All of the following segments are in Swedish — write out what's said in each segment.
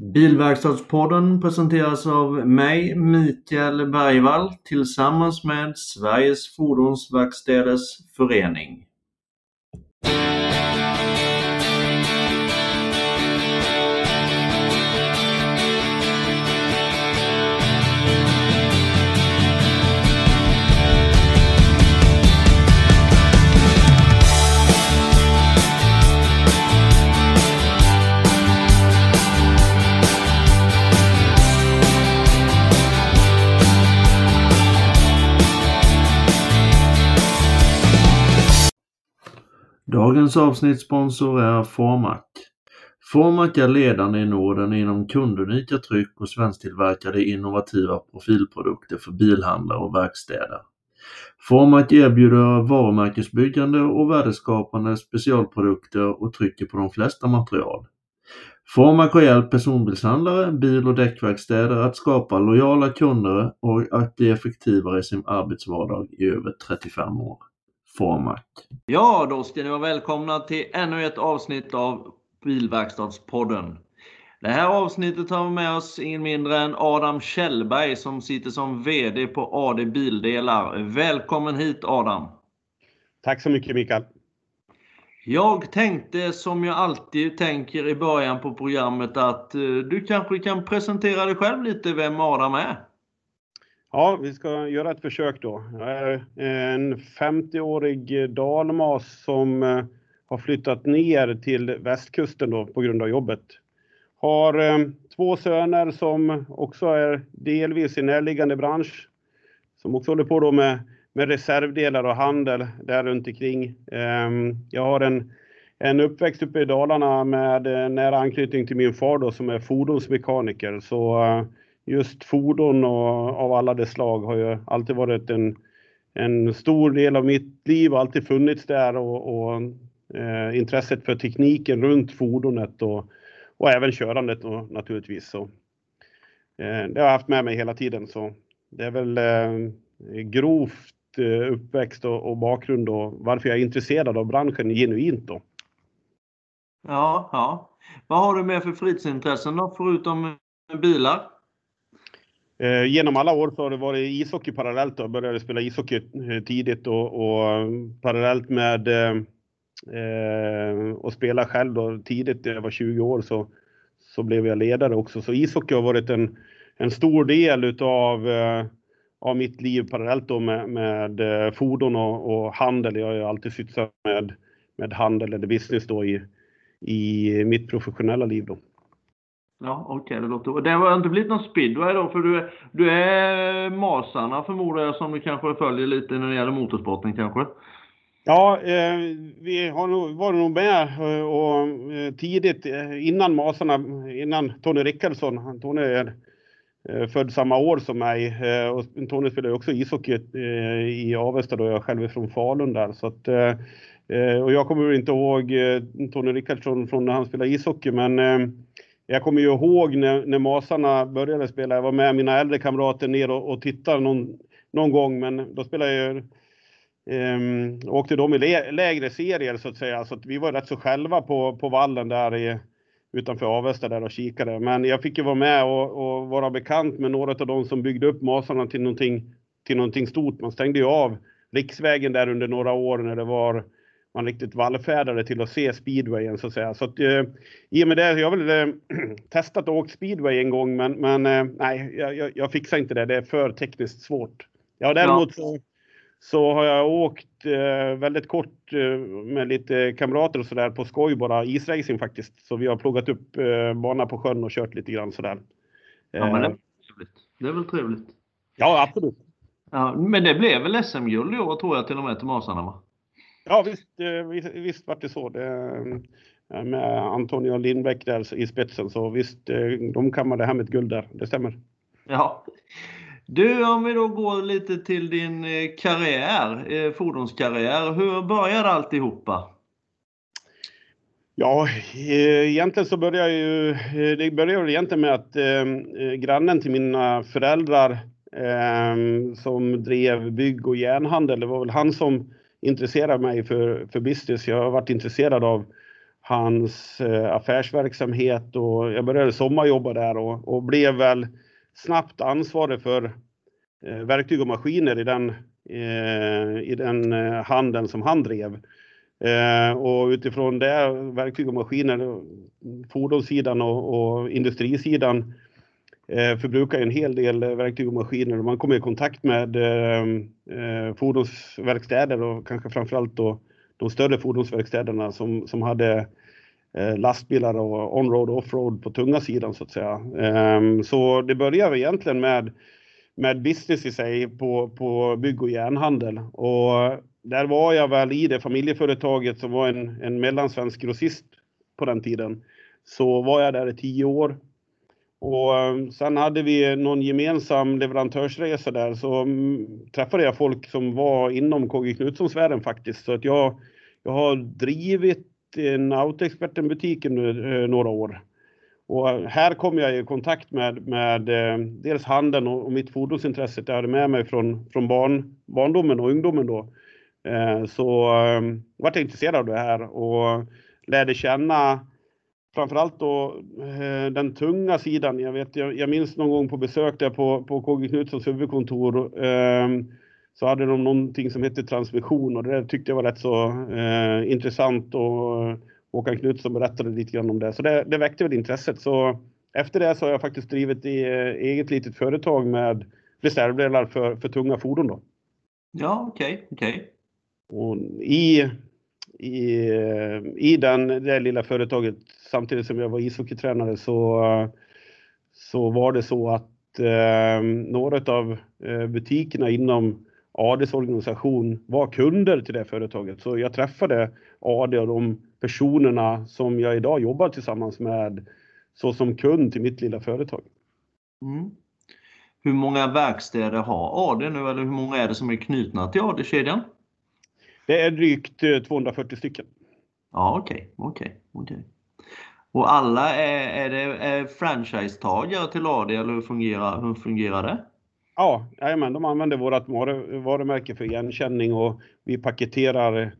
Bilverkstadspodden presenteras av mig, Mikael Bergvall, tillsammans med Sveriges Fordonsverkstäders Förening. Dagens avsnittssponsor är Formac. Formac är ledande i Norden inom kundunika tryck och svensktillverkade innovativa profilprodukter för bilhandlare och verkstäder. Formac erbjuder varumärkesbyggande och värdeskapande specialprodukter och trycker på de flesta material. Formac har hjälpt personbilshandlare, bil och däckverkstäder att skapa lojala kunder och att bli effektivare i sin arbetsvardag i över 35 år. Formac. Ja, då ska ni vara välkomna till ännu ett avsnitt av Bilverkstadspodden. Det här avsnittet har vi med oss ingen mindre än Adam Kjellberg som sitter som VD på AD Bildelar. Välkommen hit Adam! Tack så mycket Mikael! Jag tänkte som jag alltid tänker i början på programmet att du kanske kan presentera dig själv lite, vem Adam är? Ja, vi ska göra ett försök då. Jag är en 50-årig dalmas som eh, har flyttat ner till västkusten då på grund av jobbet. Har eh, två söner som också är delvis i närliggande bransch. Som också håller på då med, med reservdelar och handel där runt omkring. Ehm, jag har en, en uppväxt uppe i Dalarna med eh, nära anknytning till min far då som är fordonsmekaniker. Så just fordon och av alla dess slag har ju alltid varit en, en stor del av mitt liv och alltid funnits där och, och eh, intresset för tekniken runt fordonet och, och även körandet då, naturligtvis. Så, eh, det har jag haft med mig hela tiden så det är väl eh, grovt eh, uppväxt och, och bakgrund och varför jag är intresserad av branschen genuint då. Ja, ja. Vad har du med för fritidsintressen då förutom bilar? Eh, genom alla år så har det varit ishockey parallellt. Jag började spela ishockey eh, tidigt och, och parallellt med eh, att spela själv då, tidigt, när jag var 20 år, så, så blev jag ledare också. Så ishockey har varit en, en stor del utav eh, av mitt liv parallellt då med, med eh, fordon och, och, handel. Jag har ju alltid sysslat med, med handel eller business då i, i mitt professionella liv. Då. Ja, okej, okay, det låter... Det har inte blivit någon speedway då, för du, du är masarna förmodar jag som du kanske följer lite när det gäller motorsporten kanske? Ja, eh, vi har nog, var nog med eh, och, och tidigt eh, innan masarna, innan Tony Rickardsson. Tony är eh, född samma år som mig eh, och Tony spelar också ishockey i Avesta då jag själv är från Falun där. Så att, och jag kommer inte ihåg Tony Rickardsson från när han spelade ishockey men jag kommer ju ihåg när, när Masarna började spela. Jag var med mina äldre kamrater ner och, och tittade någon, någon gång, men då spelade jag Um, åkte de i lägre serier så att säga, så att vi var rätt så själva på, på vallen där i, utanför Avesta där och kikade. Men jag fick ju vara med och, och vara bekant med några av de som byggde upp Masarna till någonting, till någonting stort. Man stängde ju av riksvägen där under några år när det var man riktigt vallfärdade till att se speedwayen så att säga. Så att, eh, i och med det, jag har väl eh, testat att åka speedway en gång men, men eh, nej, jag, jag, fixar inte det. Det är för tekniskt svårt. Ja, däremot så, så har jag åkt eh, väldigt kort eh, med lite kamrater och sådär på skoj bara, isracing faktiskt. Så vi har pluggat upp eh, bana på sjön och kört lite grann sådär. Ja, men det, är det är väl trevligt? Ja, absolut. Ja, men det blev väl SM-guld i år tror jag till och med till Masarna va? Ja visst, eh, visst, visst var det så. Det, eh, med Antonio Lindbäck där i spetsen så visst, eh, de kammade hem ett guld där. Det stämmer. Ja. Du, om vi då går lite till din karriär, fordonskarriär. Hur började alltihopa? Ja, egentligen så började ju, det började egentligen med att eh, grannen till mina föräldrar eh, som drev bygg och järnhandel, det var väl han som intresserar mig för, för business. Jag har varit intresserad av hans eh, affärsverksamhet och jag började sommarjobba där och, och blev väl snabbt ansvarig för eh, verktyg och maskiner i den, eh, i den handeln som han drev. Och utifrån det, verktyg och maskiner, fordonssidan och, och industrisidan Eh, förbrukar en hel del eh, verktyg och maskiner och man kommer i kontakt med eh, fordonsverkstäder och kanske framförallt då de större fordonsverkstäderna som, som hade lastbilar och onroad och offroad på tunga sidan så att säga. Ehm, så det började egentligen med, med business i sig på, på bygg och järnhandel och där var jag väl i det familjeföretaget som var en, en mellansvensk grossist på den tiden. Så var jag där i tio år. Och eh, sen hade vi någon gemensam leverantörsresa där så mm, träffade jag folk som var inom KG Knutsson-sfären faktiskt. Så att jag, jag har drivit en Autoexperten-butik under eh, några år. Och eh, här kom jag i kontakt med, med dels handeln och, mitt fordonsintresse jag hade med mig från, från barn, barndomen och ungdomen då. Så jag var intresserad av det här och lärde känna framförallt då den tunga sidan. Jag vet, jag minns någon gång på besök där på, på KG Knutssons huvudkontor så hade de någonting som hette transmission och det tyckte jag var rätt så eh, intressant och Håkan Knutsson berättade lite grann om det. Så det, det väckte väl intresset. Så efter det så har jag faktiskt drivit i eget litet företag med reservdelar för, för tunga fordon då. Ja, okej, okay. Okay. Och i, i, i den, det lilla företaget, samtidigt som jag var ishockeytränare så, så var det så att eh, några av eh, butikerna inom ADs organisation var kunder till det företaget. Så jag träffade AD och de personerna som jag idag jobbar tillsammans med så som kund till mitt lilla företag. Mm. Hur många verkstäder har AD nu eller hur många är det som är knutna till AD-kedjan? Det är drygt 240 stycken. Ja, okej, okay, okay, okay. Och alla är, är det är franchisetagare till AD eller hur fungerar, hur fungerar det? Ja, jajamän, de använder vårt varumärke för igenkänning och vi paketerar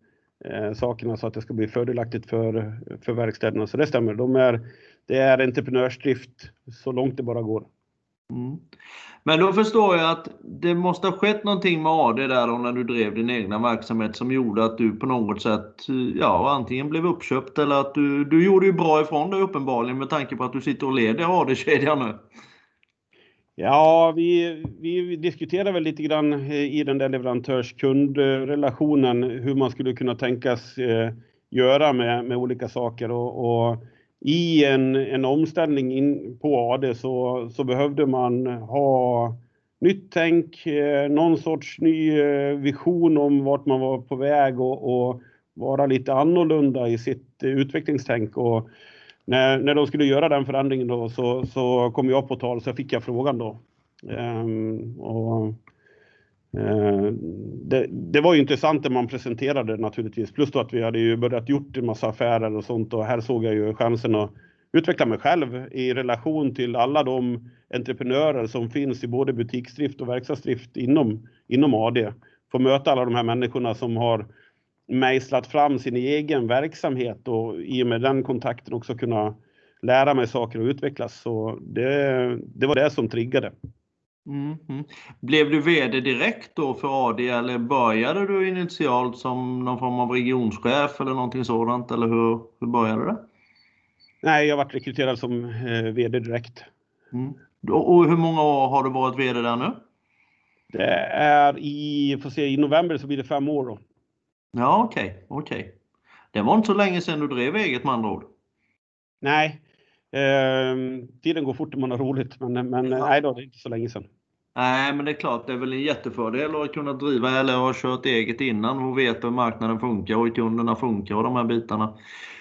eh, sakerna så att det ska bli fördelaktigt för, för verkstäderna. Så det stämmer. De är, det är entreprenörsdrift så långt det bara går. Mm. Men då förstår jag att det måste ha skett någonting med AD där då när du drev din egna verksamhet som gjorde att du på något sätt ja, antingen blev uppköpt eller att du, du gjorde ju bra ifrån dig uppenbarligen med tanke på att du sitter och leder AD-kedjan nu. Ja, vi, vi diskuterar väl lite grann eh, i den där leverantörskundrelationen hur man skulle kunna tänkas eh, göra med, med olika saker och, och i en, en omställning in på AD så, så behövde man ha nytt tänk, eh, någon sorts ny eh, vision om vart man var på väg och, och vara lite annorlunda i sitt eh, utvecklingstänk. Och, när, när de skulle göra den förändringen då så, så kom jag på tal så fick jag frågan då. Um, och, Eh, det, det, var ju intressant när man presenterade naturligtvis. Plus då att vi hade ju börjat gjort en massa affärer och sånt och här såg jag ju chansen att utveckla mig själv i relation till alla de entreprenörer som finns i både butiksdrift och verkstadsdrift inom, inom AD. Få möta alla de här människorna som har mejslat fram sin egen verksamhet och i och med den kontakten också kunna lära mig saker och utvecklas. Så det, det var det som triggade. Mm, mm. Blev du VD direkt då för AD eller började du initialt som någon form av regionschef eller någonting sådant? Eller hur, hur började det? Nej, jag varit rekryterad som eh, VD direkt. Mm. Och hur många år har du varit VD där nu? Det är i, får se, i november så blir det fem år då. Ja, okej, okay, okej. Okay. Det var inte så länge sedan du drev eget med andra ord. Nej, eh, tiden går fort när man har roligt, men, men ja. nej då, det är inte så länge sedan. Nej, men det är klart, det är väl en jättefördel att kunna driva eller ha kört eget innan och veta hur marknaden funkar och hur kunderna funkar och de här bitarna.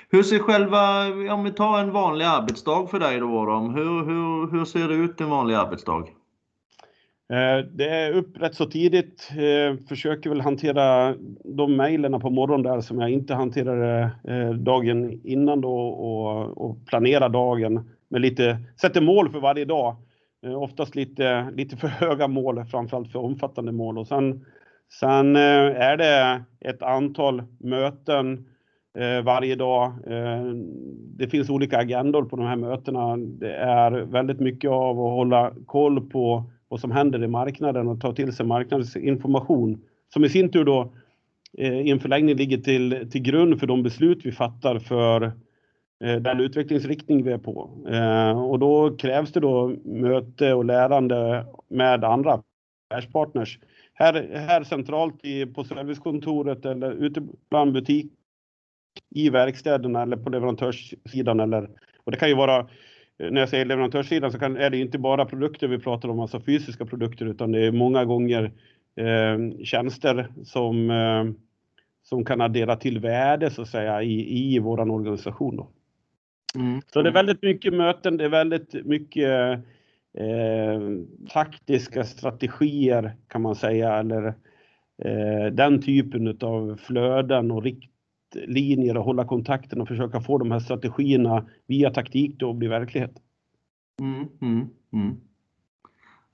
Hur ser själva, om vi tar en vanlig arbetsdag för dig då, då hur, hur, hur ser det ut en vanlig arbetsdag? Eh, det är upp rätt så tidigt. Eh, försöker väl hantera de mejlen på morgonen där som jag inte hanterade eh, dagen innan då och, och planera dagen med lite, sätter mål för varje dag. Eh, oftast lite, lite för höga mål, framförallt för omfattande mål. Och sen, sen eh, är det ett antal möten eh, varje dag. Det finns olika agendor på de här mötena. Det är väldigt mycket av att hålla koll på vad som händer i marknaden och ta till sig marknadsinformation som i sin tur då i en förlängning ligger till, till grund för de beslut vi fattar för Eh, den utvecklingsriktning vi är på. Eh, och då krävs det då möte och lärande med andra affärspartners. Här, här centralt i, på servicekontoret eller ute bland butik i verkstäderna eller på leverantörssidan eller och det kan ju vara eh, när jag säger leverantörssidan så kan, är det inte bara produkter vi pratar om, alltså fysiska produkter, utan det är många gånger eh, tjänster som, eh, som kan addera till värde så att säga i, i våran organisation. Då. Mm. Så det är väldigt mycket möten, det är väldigt mycket eh, taktiska strategier kan man säga, eller eh, den typen av flöden och riktlinjer och hålla kontakten och försöka få de här strategierna via taktik då att bli verklighet. Mm, mm, mm.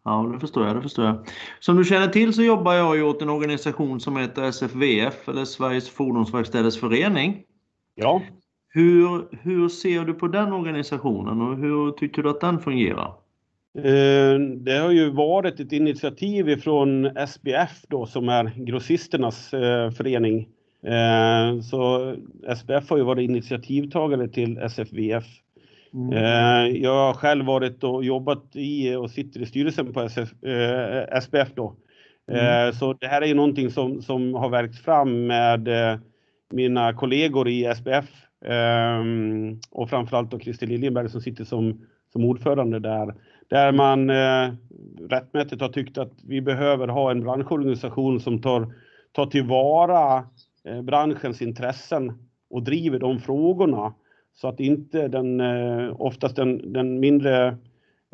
Ja, det förstår jag. Det förstår jag. Som du känner till så jobbar jag ju åt en organisation som heter SFVF, eller Sveriges Fordonsverkstäders Förening. Ja. Hur, hur ser du på den organisationen och hur tycker du att den fungerar? Eh, det har ju varit ett initiativ från SBF då som är grossisternas eh, förening. Eh, så SBF har ju varit initiativtagare till SFVF. Mm. Jag har själv varit och jobbat i och sitter i styrelsen på SF, SBF då. Mm. Så det här är ju någonting som, som har verkts fram med mina kollegor i SBF Ehm, och framförallt då Christer Liljenberg som sitter som, som ordförande där. Där man eh, rättmätigt har tyckt att vi behöver ha en branschorganisation som tar, tar tillvara eh, branschens intressen och driver de frågorna så att inte den, eh, oftast den, den mindre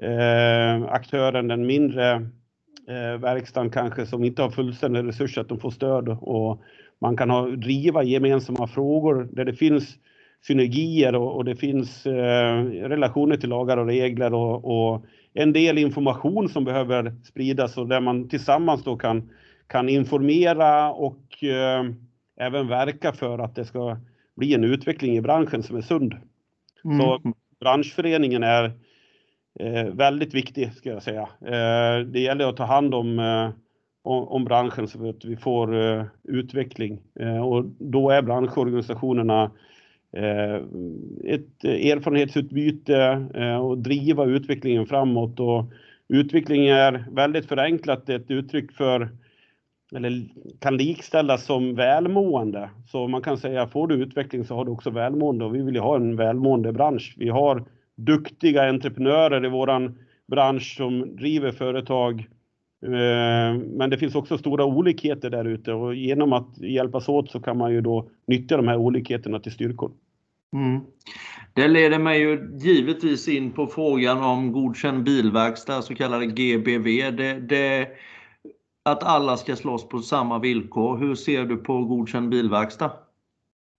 eh, aktören, den mindre eh, verkstaden kanske som inte har fullständiga resurser, att de får stöd och man kan ha, driva gemensamma frågor där det finns synergier och, och det finns eh, relationer till lagar och regler och, och en del information som behöver spridas och där man tillsammans då kan, kan informera och eh, även verka för att det ska bli en utveckling i branschen som är sund. Mm. Så branschföreningen är eh, väldigt viktig ska jag säga. Eh, det gäller att ta hand om, eh, om, om, branschen så att vi får eh, utveckling och då är branschorganisationerna Eh, ett eh, erfarenhetsutbyte eh, och driva utvecklingen framåt. Och utveckling är väldigt förenklat ett uttryck för eller kan likställas som välmående. Så man kan säga, får du utveckling så har du också välmående och vi vill ju ha en välmående bransch. Vi har duktiga entreprenörer i våran bransch som driver företag. Eh, men det finns också stora olikheter där ute och genom att hjälpas åt så kan man ju då nyttja de här olikheterna till styrkor. Mm. Det leder mig ju givetvis in på frågan om godkänd bilverkstad, så kallade GBV. Det, det, att alla ska slåss på samma villkor. Hur ser du på godkänd bilverkstad?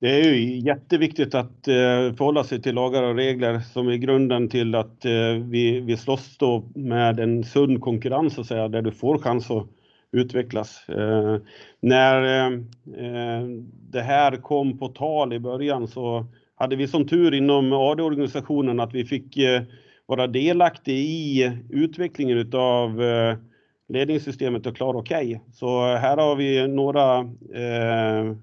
Det är ju jätteviktigt att eh, förhålla sig till lagar och regler som är grunden till att eh, vi, vi slåss då med en sund konkurrens, så att säga, där du får chans att utvecklas. Eh, när eh, eh det här kom på tal i början så hade vi som tur inom AD-organisationen att vi fick eh, vara delaktiga i utvecklingen utav eh, ledningssystemet och Klara Okay. Så här har vi några eh,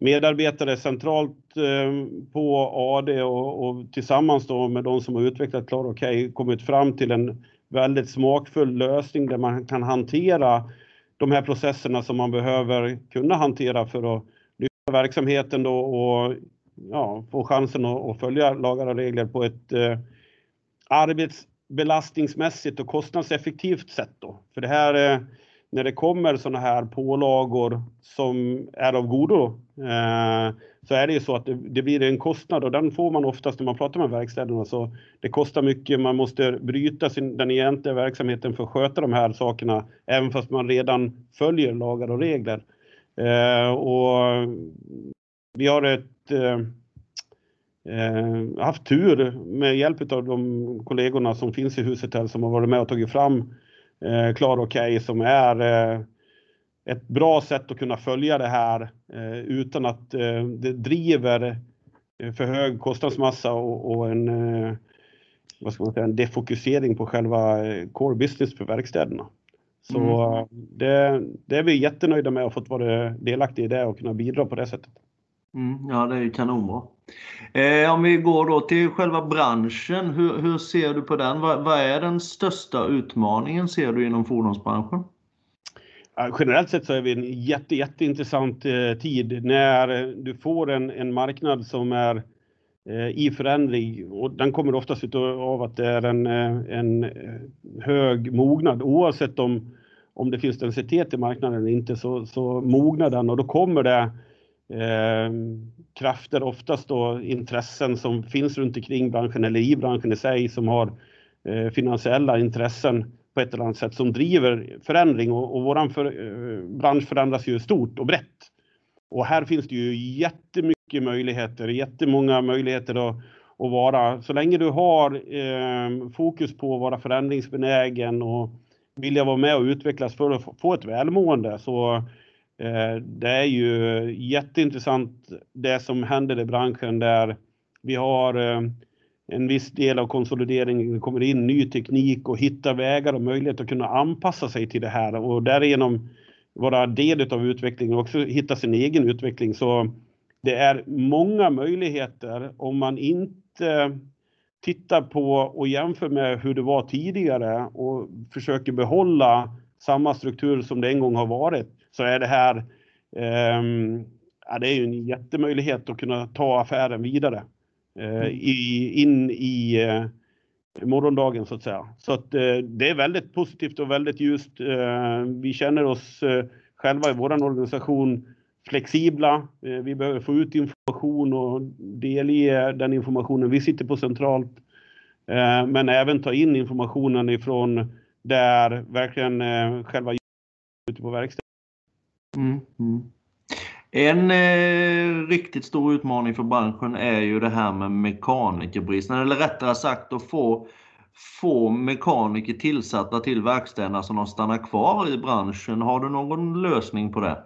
medarbetare centralt eh, på AD och, och, tillsammans då med de som har utvecklat Klara OK kommit fram till en väldigt smakfull lösning där man kan hantera de här processerna som man behöver kunna hantera för att lyfta verksamheten då och ja, få chansen att, att, följa lagar och regler på ett eh, arbetsbelastningsmässigt och kostnadseffektivt sätt. Då. För det här, eh, när det kommer sådana här pålagor som är av godo, eh, så är det ju så att det, det, blir en kostnad och den får man oftast när man pratar med verkstäderna. Så det kostar mycket, man måste bryta sin, den egentliga verksamheten för att sköta de här sakerna, även fast man redan följer lagar och regler. Eh, och vi har ett eh, eh haft tur med hjälp av de kollegorna som finns i huset här som har varit med och tagit fram eh, Klar OK som är eh, ett bra sätt att kunna följa det här eh, utan att eh, det driver eh, för hög kostnadsmassa och, och en, eh, vad ska man säga, en defokusering på själva core business för verkstäderna. Så mm. det, det, är vi jättenöjda med att ha fått vara delaktiga i det och kunna bidra på det sättet. Mm, ja, det är ju kanonbra. Eh, om vi går då till själva branschen, hur, hur ser du på den? Vad, vad, är den största utmaningen ser du inom fordonsbranschen? Generellt sett så är vi en jätte, jätteintressant eh, tid när du får en, en marknad som är eh, i förändring och den kommer oftast av att det är en, eh, en eh, hög mognad oavsett om, om det finns densitet i marknaden eller inte så, så mognar den och då kommer det eh, krafter, oftast då intressen som finns runt omkring branschen eller i branschen i sig som har eh, finansiella intressen på ett eller annat sätt som driver förändring och, och våran för, eh, bransch förändras ju stort och brett. Och här finns det ju jättemycket möjligheter, jättemånga möjligheter att, att vara, så länge du har eh, fokus på att vara förändringsbenägen och vilja vara med och utvecklas för att få ett välmående så Eh, det är ju jätteintressant det som händer i branschen där vi har eh, en viss del av konsolideringen, det kommer in ny teknik och hitta vägar och möjlighet att kunna anpassa sig till det här och därigenom vara del av utvecklingen och också hitta sin egen utveckling. Så det är många möjligheter om man inte tittar på och jämför med hur det var tidigare och försöker behålla samma struktur som det en gång har varit så är det här um, ja, det är ju en jättemöjlighet att kunna ta affären vidare uh, i, in i uh, morgondagen så att säga. Så att uh, det är väldigt positivt och väldigt ljust. vi känner oss själva i vår organisation flexibla. vi behöver få ut information och delge den informationen vi sitter på centralt. men även ta in informationen ifrån där verkligen eh, själva ute på verkstaden Mm, mm. En eh, riktigt stor utmaning för branschen är ju det här med mekanikerbristen, eller rättare sagt att få, få mekaniker tillsatta till verkstäderna så de stannar kvar i branschen. Har du någon lösning på det?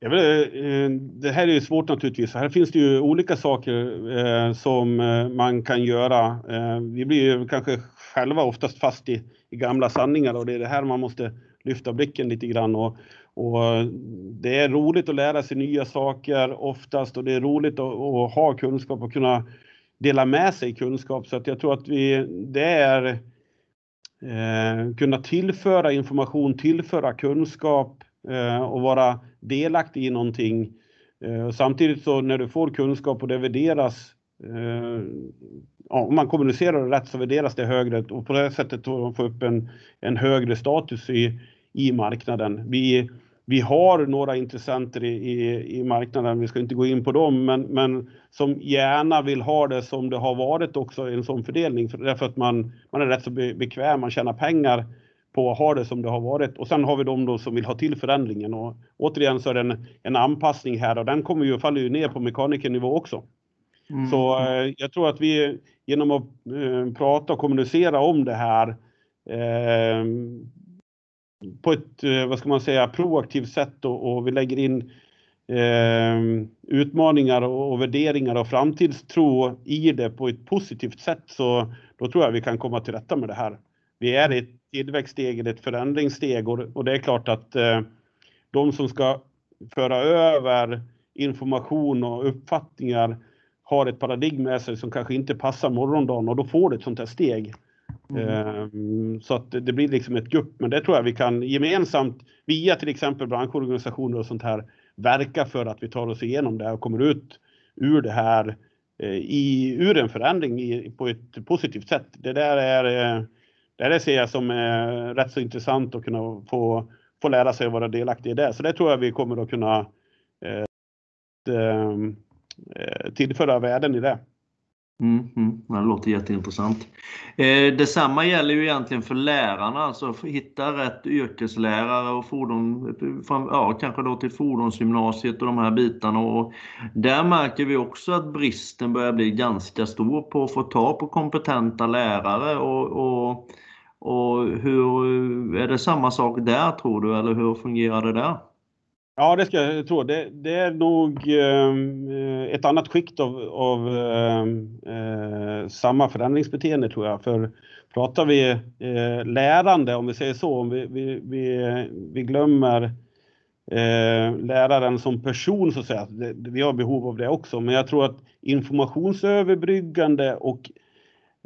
Eh, det här är ju svårt naturligtvis. Här finns det ju olika saker eh, som eh, man kan göra. Eh, vi blir ju kanske själva oftast fast i, i gamla sanningar och det är det här man måste lyfta blicken lite grann och, och det är roligt att lära sig nya saker oftast och det är roligt att, att ha kunskap och kunna dela med sig kunskap. Så att jag tror att vi, det är eh, kunna tillföra information, tillföra kunskap Eh, och vara delaktig i någonting. Eh, samtidigt så när du får kunskap och det värderas eh, ja, om man kommunicerar det rätt så värderas det högre. Och på det sättet får man upp en, en högre status i, i marknaden. Vi, vi har några intressenter i, i, i, marknaden, vi ska inte gå in på dem, men, men som gärna vill ha det som det har varit också, en sån fördelning, därför att man, man är rätt så bekväm, man tjänar pengar på att ha det som det har varit. Och sen har vi de då som vill ha till förändringen och återigen så är det en, en anpassning här och den kommer ju, faller ju ner på mekanikernivå också. Mm. Så eh, jag tror att vi genom att eh, prata och kommunicera om det här eh, på ett, eh, vad ska man säga, proaktivt sätt och, och vi lägger in eh, utmaningar och, och, värderingar och framtidstro i det på ett positivt sätt så då tror jag vi kan komma till rätta med det här. Vi är i ett tillväxtsteg, ett förändringssteg och, och det är klart att eh, de som ska föra över information och uppfattningar har ett paradigm med sig som kanske inte passar morgondagen och då får det ett sånt här steg. Mm. Ehm, så att det blir liksom ett gupp, men det tror jag vi kan gemensamt via till exempel branschorganisationer och sånt här verka för att vi tar oss igenom det och kommer ut ur det här eh, i, ur en förändring i, på ett positivt sätt. Det där är eh, det där ser jag som är rätt så intressant att kunna få, få lära sig att vara delaktig i det. Så det tror jag vi kommer att kunna eh, ehm, eh tillföra värden i det. Mm, mm, det låter jätteintressant. Eh, detsamma gäller ju egentligen för lärarna, alltså hitta rätt yrkeslärare och fordon, ja, kanske då till fordonsgymnasiet och de här bitarna. Och där märker vi också att bristen börjar bli ganska stor på att få tag på kompetenta lärare. Och, och, och hur, är det samma sak där tror du, eller hur fungerar det där? Ja, det ska jag tro. Det, det är nog ehm, eh, ett annat skikt av, av ehm, eh, samma förändringsbeteende tror jag. För pratar vi eh, lärande, om vi säger så, om vi, vi, vi, vi glömmer eh, läraren som person så att säga. Det, vi har behov av det också, men jag tror att informationsöverbryggande och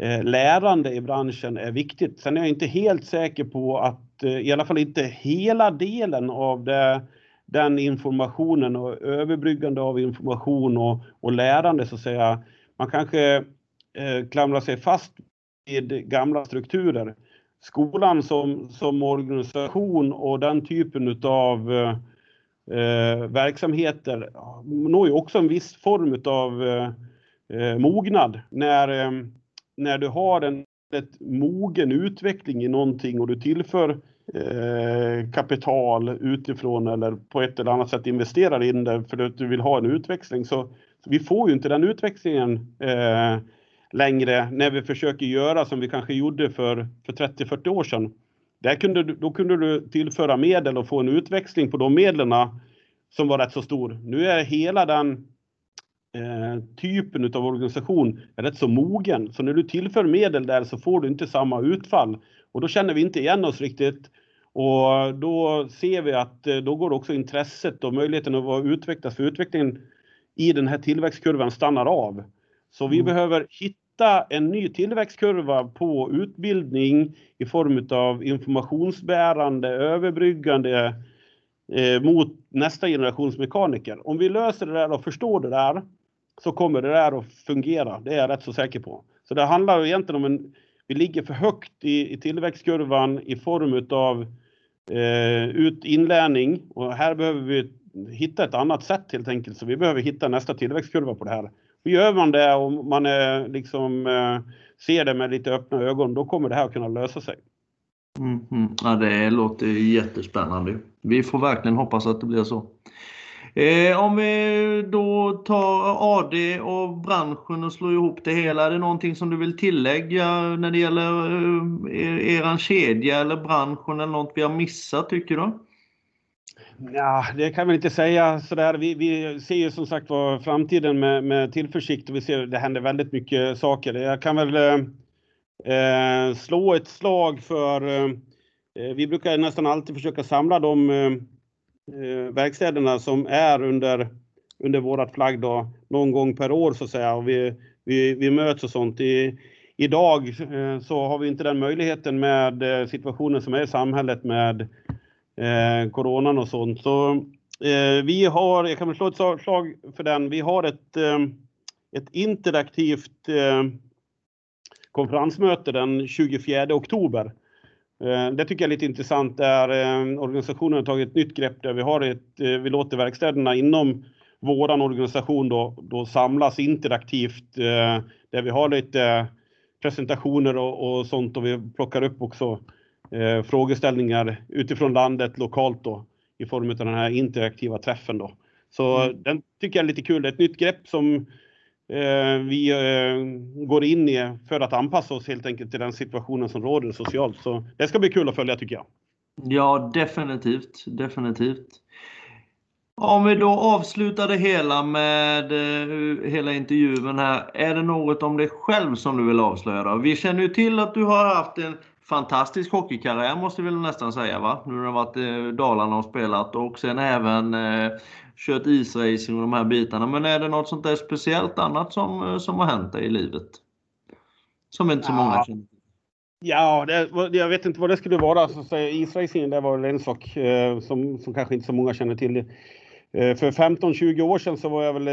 Eh, lärande i branschen är viktigt. Sen är jag inte helt säker på att, eh, i alla fall inte hela delen av det den informationen och överbryggande av information och, och lärande så att säga. Man kanske eh, klamrar sig fast vid gamla strukturer. Skolan som, som organisation och den typen utav eh, verksamheter når ju också en viss form utav eh, eh mognad när, eh, när du har en ett mogen utveckling i någonting och du tillför Eh, kapital utifrån eller på ett eller annat sätt investerar in det för att du vill ha en utväxling. Så, så vi får ju inte den utväxlingen eh, längre när vi försöker göra som vi kanske gjorde för, för 30-40 år sedan. Där kunde, då kunde du tillföra medel och få en utväxling på de medlen som var rätt så stor. Nu är hela den eh, typen av organisation rätt så mogen. Så när du tillför medel där så får du inte samma utfall. Och då känner vi inte igen oss riktigt. Och då ser vi att eh, då går också intresset och möjligheten att utvecklas för utvecklingen i den här tillväxtkurvan stannar av. Så vi mm. behöver hitta en ny tillväxtkurva på utbildning i form av informationsbärande, överbryggande eh, mot nästa generations mekaniker. Om vi löser det där och förstår det där så kommer det där att fungera. Det är jag rätt så säker på. Så det handlar egentligen om en vi ligger för högt i, i tillväxtkurvan i form utav eh, ut inlärning och här behöver vi hitta ett annat sätt helt enkelt. Så vi behöver hitta nästa tillväxtkurva på det här. Och gör man det och man är liksom eh, ser det med lite öppna ögon, då kommer det här att kunna lösa sig. Mm, mm. Ja, det låter jättespännande. Vi får verkligen hoppas att det blir så. Eh, om vi då tar AD och branschen och slår ihop det hela. Är det någonting som du vill tillägga när det gäller eh, eran kedja eller branschen eller något vi har missat tycker du? Ja, det kan vi inte säga sådär. Vi, vi ser ju som sagt var framtiden med, med tillförsikt och vi ser att det händer väldigt mycket saker. Jag kan väl eh, eh slå ett slag för eh, eh, vi brukar nästan alltid försöka samla de eh, Eh, verkstäderna som är under, under vårat flagg då, någon gång per år så att säga. Och vi, vi, vi möts och sånt. I, idag eh, så har vi inte den möjligheten med eh, situationen som är i samhället med eh, coronan och sånt. Så eh, vi har, jag kan väl slå ett slag för den, vi har ett, eh, ett interaktivt eh, konferensmöte den 24 oktober det tycker jag är lite intressant där eh, organisationen har tagit ett nytt grepp där vi har ett, eh, vi låter verkstäderna inom våran organisation då, då samlas interaktivt där vi har lite presentationer och, och sånt och vi plockar upp också eh, frågeställningar utifrån landet lokalt då i form av den här interaktiva träffen då. Så mm. den tycker jag är lite kul. Det är ett nytt grepp som Eh, Eh, vi eh, går in i för att anpassa oss helt enkelt till den situationen som råder socialt. Så det ska bli kul att följa tycker jag. Ja, definitivt. Definitivt. Om vi då avslutar det hela med uh, hela intervjun här. Är det något om dig själv som du vill avslöja? Då? Vi känner ju till att du har haft en fantastisk hockeykarriär måste vi väl nästan säga va? Nu har du varit i Dalarna och spelat och sen även uh, kört isracing och de här bitarna. Men är det något sånt där speciellt annat som, eh, som har hänt dig i livet? Som inte så ja. många känner till. Ja, det, jag vet inte vad det skulle vara. Så, isracing det var en sak eh, som, som kanske inte så många känner till. Eh, för 15-20 år sedan så var jag väl,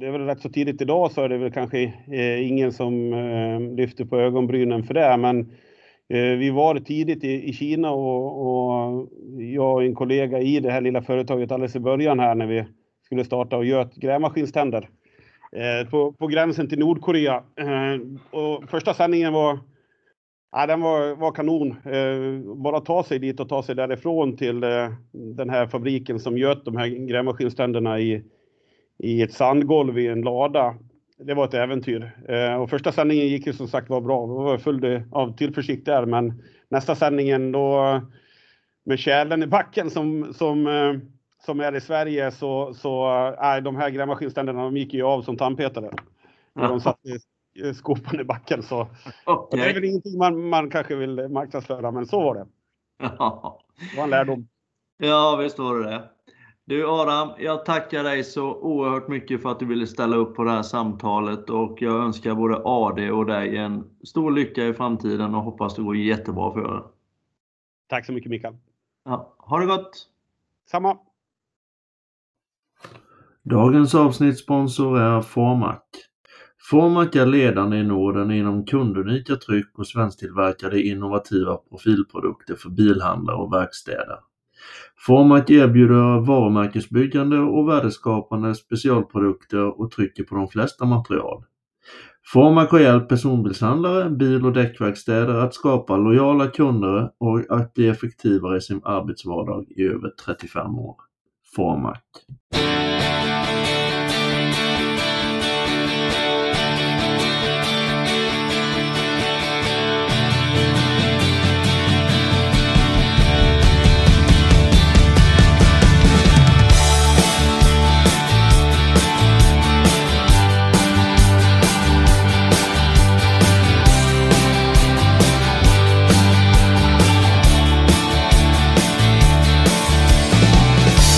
det är väl rätt så tidigt idag så är det väl kanske eh, ingen som eh, lyfter på ögonbrynen för det. Men eh, Eh, vi var tidigt i, i Kina och, och jag och en kollega i det här lilla företaget alldeles i början här när vi skulle starta och göt grävmaskinständer eh, på, på gränsen till Nordkorea. Eh, och första sändningen var Ja, den var, var kanon. Eh, bara ta sig dit och ta sig därifrån till eh, den här fabriken som göt de här grävmaskinständerna i, i ett sandgolv i en lada. Det var ett äventyr. Eh, och första sändningen gick ju som sagt var bra. Det var full av tillförsikt där, men nästa sändningen då med kärlen i backen som, som, eh, som är i Sverige så, så äh, de här grävmaskinständerna de gick ju av som tandpetare. När de satte skopan i backen. Så Okay. det är väl ingenting man, man kanske vill marknadsföra, men så var det. Ja. Det var en lärdom. ja, visst var det det. Du Adam, jag tackar dig så oerhört mycket för att du ville ställa upp på det här samtalet och jag önskar både AD och dig en stor lycka i framtiden och hoppas det går jättebra för er. Tack så mycket Mikael. Ja, ha det gott! Samma. Dagens avsnittssponsor är Formac. Formac är ledande i Norden inom kundunika tryck och svensktillverkade innovativa profilprodukter för bilhandlare och verkstäder. Formac erbjuder varumärkesbyggande och värdeskapande specialprodukter och trycker på de flesta material. Formac har hjälpt personbilshandlare, bil och däckverkstäder att skapa lojala kunder och att bli effektivare i sin arbetsvardag i över 35 år. Formac.